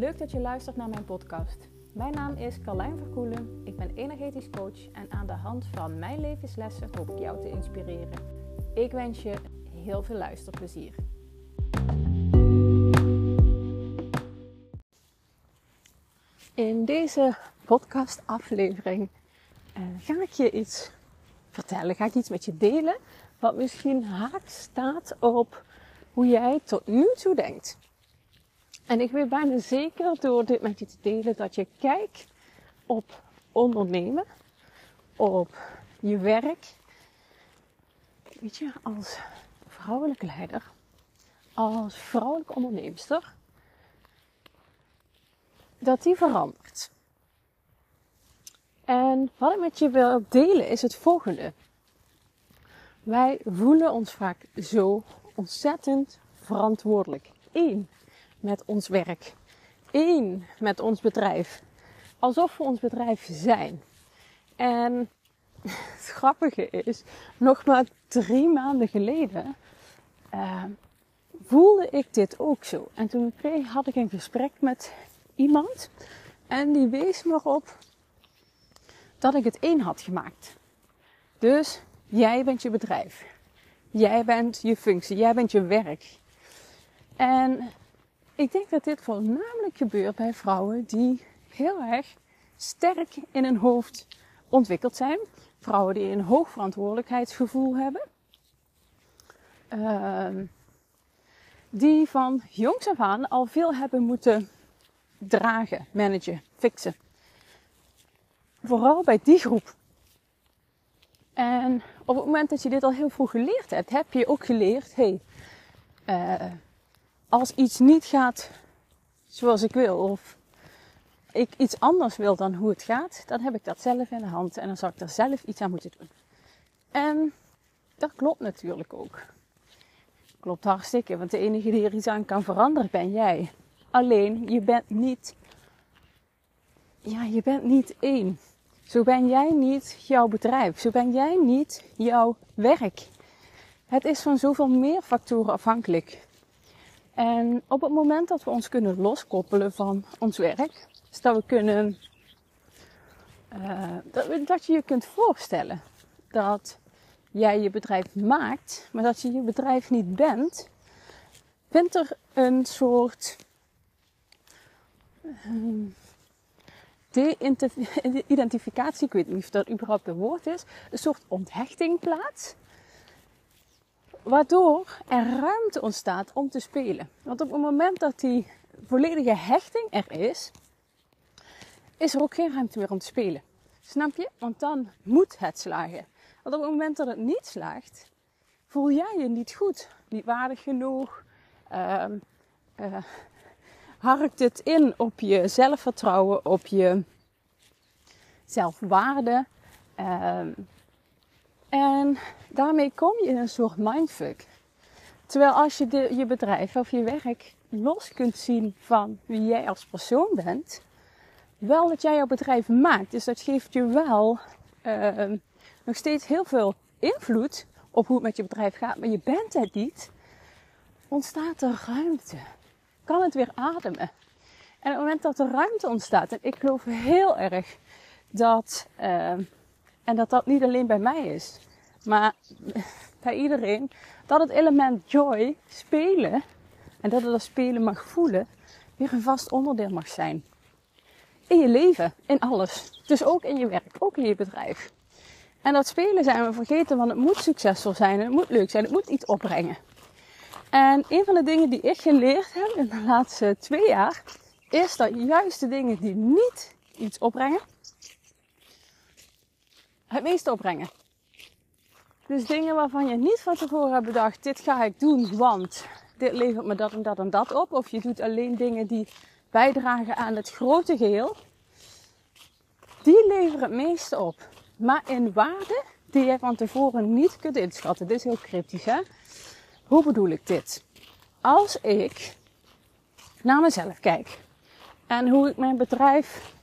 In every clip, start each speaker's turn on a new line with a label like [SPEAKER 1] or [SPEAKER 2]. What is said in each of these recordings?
[SPEAKER 1] Leuk dat je luistert naar mijn podcast. Mijn naam is Carlijn Verkoelen. Ik ben energetisch coach en aan de hand van mijn levenslessen hoop ik jou te inspireren. Ik wens je heel veel luisterplezier. In deze podcastaflevering uh, ga ik je iets vertellen, ga ik iets met je delen wat misschien haak staat op hoe jij tot nu toe denkt. En ik weet bijna zeker door dit met je te delen dat je kijkt op ondernemen, op je werk. Weet je, als vrouwelijke leider, als vrouwelijke onderneemster, dat die verandert. En wat ik met je wil delen is het volgende. Wij voelen ons vaak zo ontzettend verantwoordelijk. Eén, met ons werk. Eén, met ons bedrijf. Alsof we ons bedrijf zijn. En het grappige is, nog maar drie maanden geleden uh, voelde ik dit ook zo. En toen had ik een gesprek met iemand en die wees me op dat ik het één had gemaakt. Dus jij bent je bedrijf. Jij bent je functie. Jij bent je werk. En ik denk dat dit voornamelijk gebeurt bij vrouwen die heel erg sterk in hun hoofd ontwikkeld zijn. Vrouwen die een hoog verantwoordelijkheidsgevoel hebben. Uh, die van jongs af aan al veel hebben moeten dragen, managen, fixen. Vooral bij die groep. En op het moment dat je dit al heel vroeg geleerd hebt, heb je ook geleerd: hey, uh, als iets niet gaat zoals ik wil, of ik iets anders wil dan hoe het gaat, dan heb ik dat zelf in de hand en dan zal ik er zelf iets aan moeten doen. En dat klopt natuurlijk ook. Klopt hartstikke, want de enige die er iets aan kan veranderen ben jij. Alleen, je bent niet, ja, je bent niet één. Zo ben jij niet jouw bedrijf. Zo ben jij niet jouw werk. Het is van zoveel meer factoren afhankelijk. En op het moment dat we ons kunnen loskoppelen van ons werk, dus dat we kunnen, uh, dat, je je kunt voorstellen dat jij je bedrijf maakt, maar dat je je bedrijf niet bent, vindt er een soort uh, de-identificatie, ik weet niet of dat überhaupt een woord is, een soort onthechting plaats. Waardoor er ruimte ontstaat om te spelen. Want op het moment dat die volledige hechting er is, is er ook geen ruimte meer om te spelen. Snap je? Want dan moet het slagen. Want op het moment dat het niet slaagt, voel jij je niet goed, niet waardig genoeg. Uh, uh, harkt het in op je zelfvertrouwen, op je zelfwaarde. Uh, en daarmee kom je in een soort mindfuck. Terwijl als je je bedrijf of je werk los kunt zien van wie jij als persoon bent, wel dat jij jouw bedrijf maakt. Dus dat geeft je wel uh, nog steeds heel veel invloed op hoe het met je bedrijf gaat, maar je bent het niet. Ontstaat er ruimte? Kan het weer ademen? En op het moment dat er ruimte ontstaat, en ik geloof heel erg dat, uh, en dat dat niet alleen bij mij is, maar bij iedereen, dat het element joy, spelen, en dat het dat spelen mag voelen, weer een vast onderdeel mag zijn. In je leven, in alles. Dus ook in je werk, ook in je bedrijf. En dat spelen zijn we vergeten, want het moet succesvol zijn, het moet leuk zijn, het moet iets opbrengen. En een van de dingen die ik geleerd heb in de laatste twee jaar, is dat juist de dingen die niet iets opbrengen, het meeste opbrengen. Dus dingen waarvan je niet van tevoren hebt bedacht, dit ga ik doen, want dit levert me dat en dat en dat op. Of je doet alleen dingen die bijdragen aan het grote geheel. Die leveren het meeste op. Maar in waarde die je van tevoren niet kunt inschatten. Dit is heel cryptisch hè. Hoe bedoel ik dit? Als ik naar mezelf kijk en hoe ik mijn bedrijf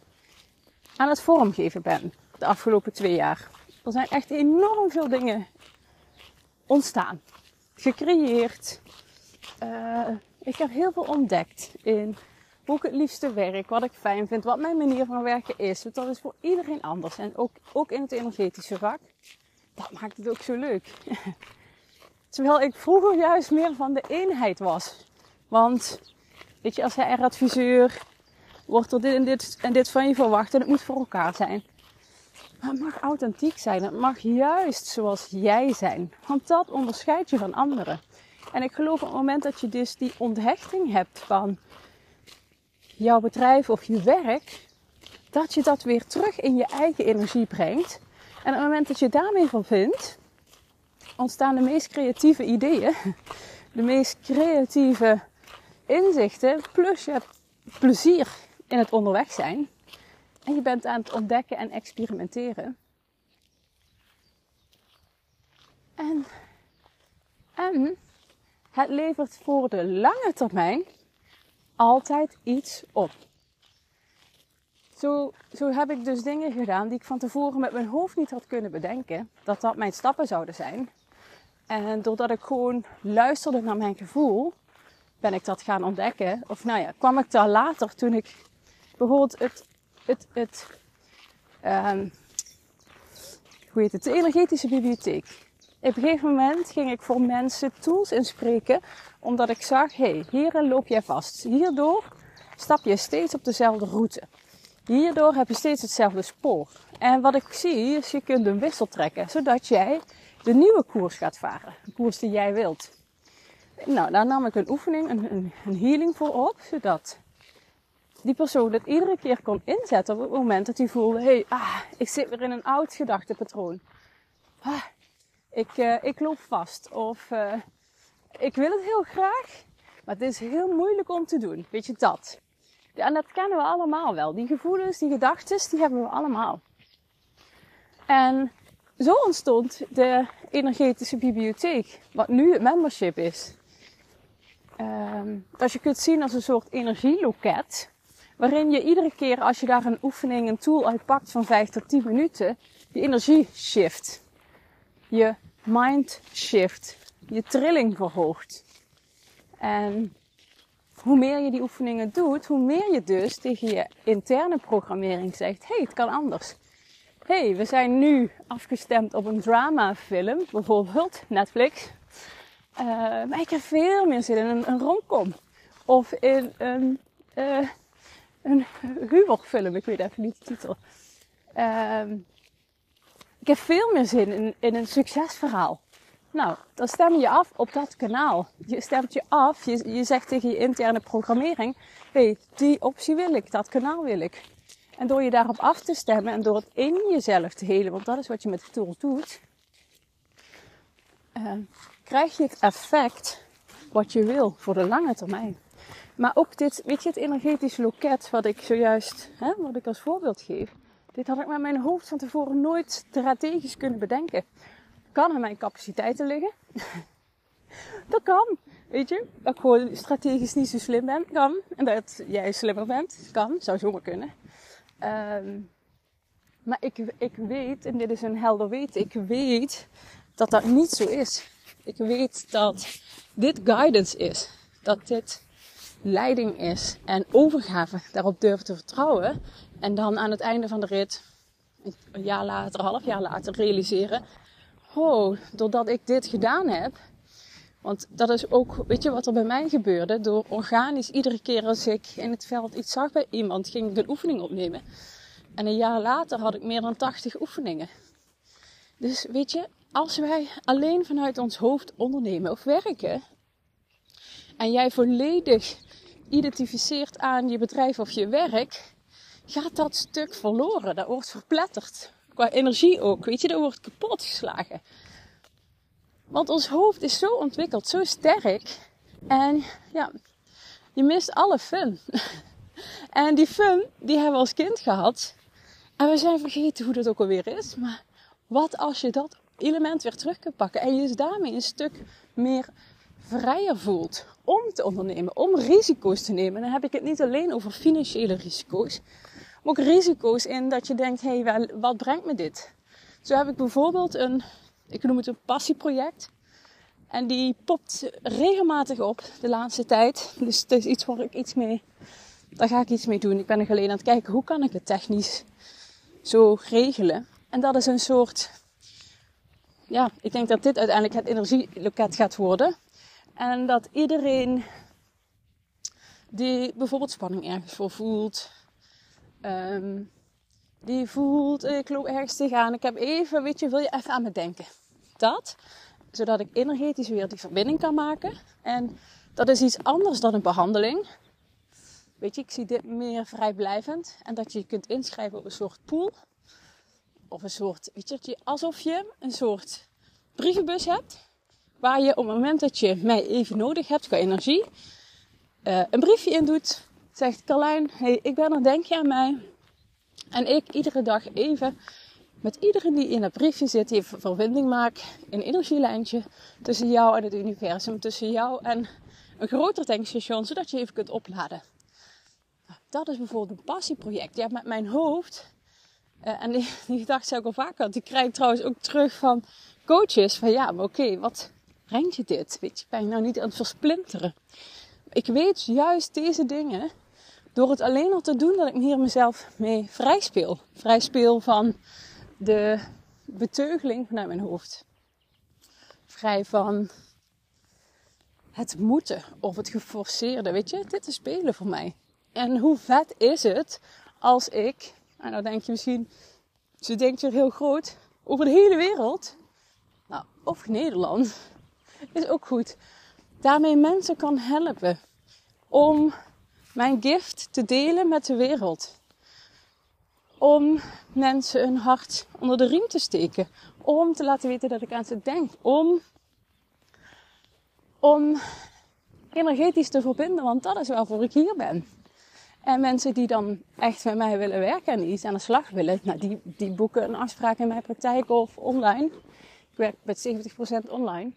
[SPEAKER 1] aan het vormgeven ben de afgelopen twee jaar. Er zijn echt enorm veel dingen ontstaan, gecreëerd. Uh, ik heb heel veel ontdekt in hoe ik het liefste werk, wat ik fijn vind, wat mijn manier van werken is. Want dat is voor iedereen anders. En ook, ook in het energetische vak. Dat maakt het ook zo leuk. Terwijl ik vroeger juist meer van de eenheid was. Want, weet je, als HR-adviseur wordt er dit en dit en dit van je verwacht en het moet voor elkaar zijn. Maar het mag authentiek zijn. Het mag juist zoals jij zijn. Want dat onderscheidt je van anderen. En ik geloof op het moment dat je dus die onthechting hebt van jouw bedrijf of je werk, dat je dat weer terug in je eigen energie brengt. En op het moment dat je daarmee verbindt, ontstaan de meest creatieve ideeën, de meest creatieve inzichten, plus je hebt plezier in het onderweg zijn. En je bent aan het ontdekken en experimenteren. En, en het levert voor de lange termijn altijd iets op. Zo, zo heb ik dus dingen gedaan die ik van tevoren met mijn hoofd niet had kunnen bedenken. Dat dat mijn stappen zouden zijn. En doordat ik gewoon luisterde naar mijn gevoel, ben ik dat gaan ontdekken. Of nou ja, kwam ik daar later toen ik bijvoorbeeld het, het, het, um, hoe heet het, de energetische bibliotheek. Op een gegeven moment ging ik voor mensen tools inspreken, omdat ik zag, hé, hey, hierin loop jij vast. Hierdoor stap je steeds op dezelfde route. Hierdoor heb je steeds hetzelfde spoor. En wat ik zie is, je kunt een wissel trekken, zodat jij de nieuwe koers gaat varen. De koers die jij wilt. Nou, daar nam ik een oefening, een, een healing voor op, zodat die persoon het iedere keer kon inzetten op het moment dat hij voelde, hey, ah, ik zit weer in een oud gedachtepatroon. Ah, ik, uh, ik loop vast. Of uh, ik wil het heel graag, maar het is heel moeilijk om te doen. Weet je dat? En dat kennen we allemaal wel. Die gevoelens, die gedachten, die hebben we allemaal. En zo ontstond de energetische bibliotheek, wat nu het membership is. Um, dat je kunt zien als een soort energieloket, waarin je iedere keer als je daar een oefening, een tool uitpakt van 5 tot 10 minuten, je energie shift. Je mind shift, je trilling verhoogt. En hoe meer je die oefeningen doet, hoe meer je dus tegen je interne programmering zegt: hey, het kan anders. hey, we zijn nu afgestemd op een dramafilm, bijvoorbeeld Netflix. Uh, maar ik heb veel meer zin in een, een romcom. Of in een, uh, een humorfilm, ik weet even niet de titel. Uh, ik heb veel meer zin in, in een succesverhaal. Nou, dan stem je af op dat kanaal. Je stemt je af, je, je zegt tegen je interne programmering: hé, hey, die optie wil ik, dat kanaal wil ik. En door je daarop af te stemmen en door het in jezelf te helen, want dat is wat je met de tool doet, uh, krijg je het effect wat je wil voor de lange termijn. Maar ook dit, weet je, het energetisch loket wat ik zojuist, hè, wat ik als voorbeeld geef, dit had ik met mijn hoofd van tevoren nooit strategisch kunnen bedenken. Kan aan mijn capaciteiten liggen. dat kan. Weet je, dat ik gewoon strategisch niet zo slim ben, kan. En dat jij slimmer bent, kan. Zou zomaar kunnen. Um, maar ik, ik weet, en dit is een helder weten, ik weet dat dat niet zo is. Ik weet dat dit guidance is. Dat dit leiding is en overgave. Daarop durven te vertrouwen. En dan aan het einde van de rit, een jaar later, half jaar later, realiseren: Oh, doordat ik dit gedaan heb. Want dat is ook, weet je wat er bij mij gebeurde? Door organisch, iedere keer als ik in het veld iets zag bij iemand, ging ik een oefening opnemen. En een jaar later had ik meer dan 80 oefeningen. Dus weet je, als wij alleen vanuit ons hoofd ondernemen of werken, en jij volledig identificeert aan je bedrijf of je werk, gaat dat stuk verloren. Dat wordt verpletterd. Qua energie ook. Weet je, dat wordt kapot geslagen. Want ons hoofd is zo ontwikkeld, zo sterk. En ja, je mist alle fun. en die fun, die hebben we als kind gehad. En we zijn vergeten hoe dat ook alweer is. Maar wat als je dat element weer terug kunt pakken en je daarmee een stuk meer vrijer voelt om te ondernemen, om risico's te nemen. Dan heb ik het niet alleen over financiële risico's, maar ook risico's in dat je denkt, hé, hey, wat brengt me dit? Zo heb ik bijvoorbeeld een, ik noem het een passieproject. En die popt regelmatig op de laatste tijd. Dus het is iets waar ik iets mee Daar ga ik iets mee doen. Ik ben alleen aan het kijken hoe kan ik het technisch zo regelen. En dat is een soort, ja, ik denk dat dit uiteindelijk het energieloket gaat worden. En dat iedereen die bijvoorbeeld spanning ergens voor voelt, ehm, die voelt, ik loop ergens tegenaan, ik heb even, weet je, wil je even aan me denken? Dat, zodat ik energetisch weer die verbinding kan maken. En dat is iets anders dan een behandeling. Weet je, ik zie dit meer vrijblijvend. En dat je je kunt inschrijven op een soort pool. Of een soort, weet je, alsof je een soort brievenbus hebt. Waar je op het moment dat je mij even nodig hebt qua energie, uh, een briefje in doet. Zegt Carlijn, hey, ik ben er, denk je aan mij? En ik iedere dag even met iedereen die in dat briefje zit, die verbinding maakt, een energielijntje tussen jou en het universum, tussen jou en een groter tankstation, zodat je even kunt opladen. Nou, dat is bijvoorbeeld een passieproject. Ja, met mijn hoofd, uh, en die, gedachte zou ik al vaker had, die krijg ik trouwens ook terug van coaches. Van ja, maar oké, wat brengt je dit? Weet je, ben je nou niet aan het versplinteren? Ik weet juist deze dingen door het alleen al te doen dat ik hier mezelf mee vrij speel. Vrij speel van de beteugeling vanuit mijn hoofd. Vrij van het moeten of het geforceerde. Weet je, dit is spelen voor mij. En hoe vet is het als ik, nou denk je misschien, ze denkt hier heel groot, over de hele wereld, nou, of Nederland, is ook goed. Daarmee mensen kan helpen om mijn gift te delen met de wereld. Om mensen een hart onder de riem te steken. Om te laten weten dat ik aan ze denk. Om, om energetisch te verbinden, want dat is waarvoor ik hier ben. En mensen die dan echt met mij willen werken en iets aan de slag willen, nou, die, die boeken een afspraak in mijn praktijk of online. Ik werk met 70% online.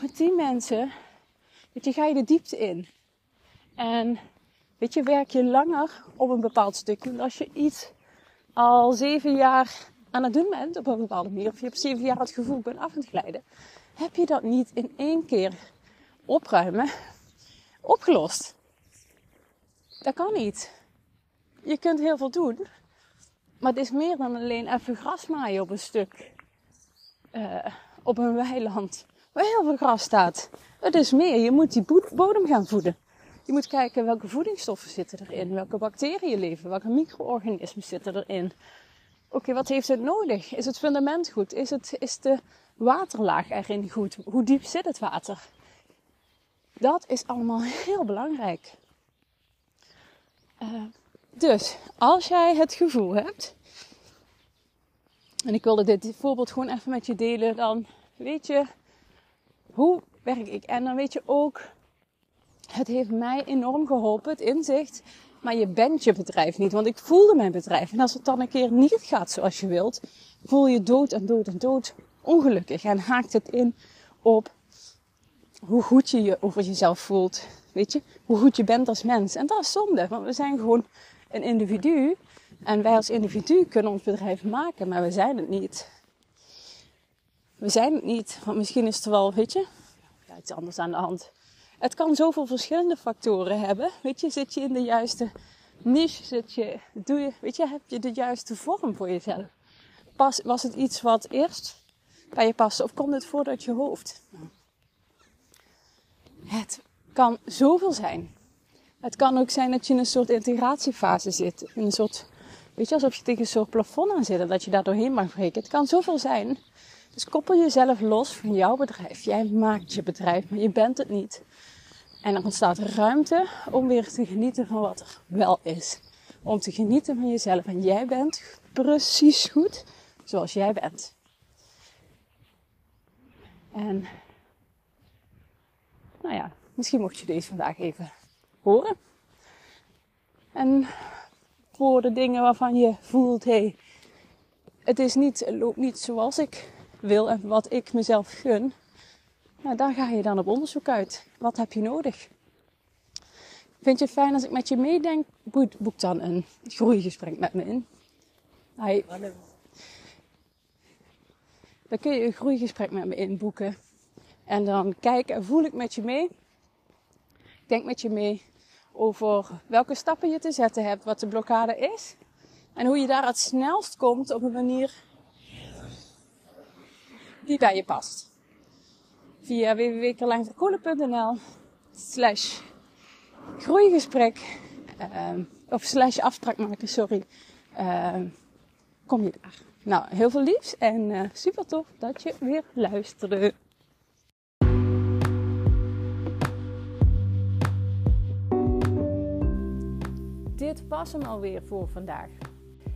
[SPEAKER 1] Met die mensen, weet je, ga je de diepte in. En weet je, werk je langer op een bepaald stuk. Want als je iets al zeven jaar aan het doen bent op een bepaalde manier, of je hebt zeven jaar het gevoel, ik ben af aan het glijden, heb je dat niet in één keer opruimen opgelost. Dat kan niet. Je kunt heel veel doen, maar het is meer dan alleen even gras maaien op een stuk, uh, op een weiland waar heel veel gras staat. Het is meer, je moet die bodem gaan voeden. Je moet kijken welke voedingsstoffen zitten erin, welke bacteriën leven, welke micro-organismen zitten erin. Oké, wat heeft het nodig? Is het fundament goed? Is, het, is de waterlaag erin goed? Hoe diep zit het water? Dat is allemaal heel belangrijk. Uh, dus als jij het gevoel hebt, en ik wilde dit voorbeeld gewoon even met je delen, dan weet je hoe werk ik. En dan weet je ook het heeft mij enorm geholpen, het inzicht. Maar je bent je bedrijf niet. Want ik voelde mijn bedrijf. En als het dan een keer niet gaat zoals je wilt, voel je dood en dood en dood ongelukkig. En haakt het in op hoe goed je je over jezelf voelt. Weet je, hoe goed je bent als mens. En dat is zonde, want we zijn gewoon een individu. En wij als individu kunnen ons bedrijf maken, maar we zijn het niet. We zijn het niet, want misschien is het wel, weet je, ja, iets anders aan de hand het kan zoveel verschillende factoren hebben. Weet je, zit je in de juiste niche? Zit je, doe je, weet je, heb je de juiste vorm voor jezelf? Pas, was het iets wat eerst bij je paste of komt het voor uit je hoofd? Het kan zoveel zijn. Het kan ook zijn dat je in een soort integratiefase zit. In een soort, weet je, alsof je tegen een soort plafond aan zit en dat je daar doorheen mag breken. Het kan zoveel zijn. Dus koppel jezelf los van jouw bedrijf. Jij maakt je bedrijf, maar je bent het niet. En dan ontstaat ruimte om weer te genieten van wat er wel is. Om te genieten van jezelf. En jij bent precies goed zoals jij bent. En nou ja, misschien mocht je deze vandaag even horen. En voor de dingen waarvan je voelt, hé, hey, het is niet, het loopt niet zoals ik wil en wat ik mezelf gun. Nou, daar ga je dan op onderzoek uit. Wat heb je nodig? Vind je het fijn als ik met je meedenk? Boek dan een groeigesprek met me in. Hi. Dan kun je een groeigesprek met me inboeken. En dan kijk en voel ik met je mee. Ik denk met je mee over welke stappen je te zetten hebt, wat de blokkade is. En hoe je daar het snelst komt op een manier die bij je past. Via www.carlijnverkoelen.nl slash groeigesprek uh, of slash afspraak maken, sorry. Uh, kom je daar. Nou, heel veel liefs en uh, super tof dat je weer luisterde. Dit was hem alweer voor vandaag.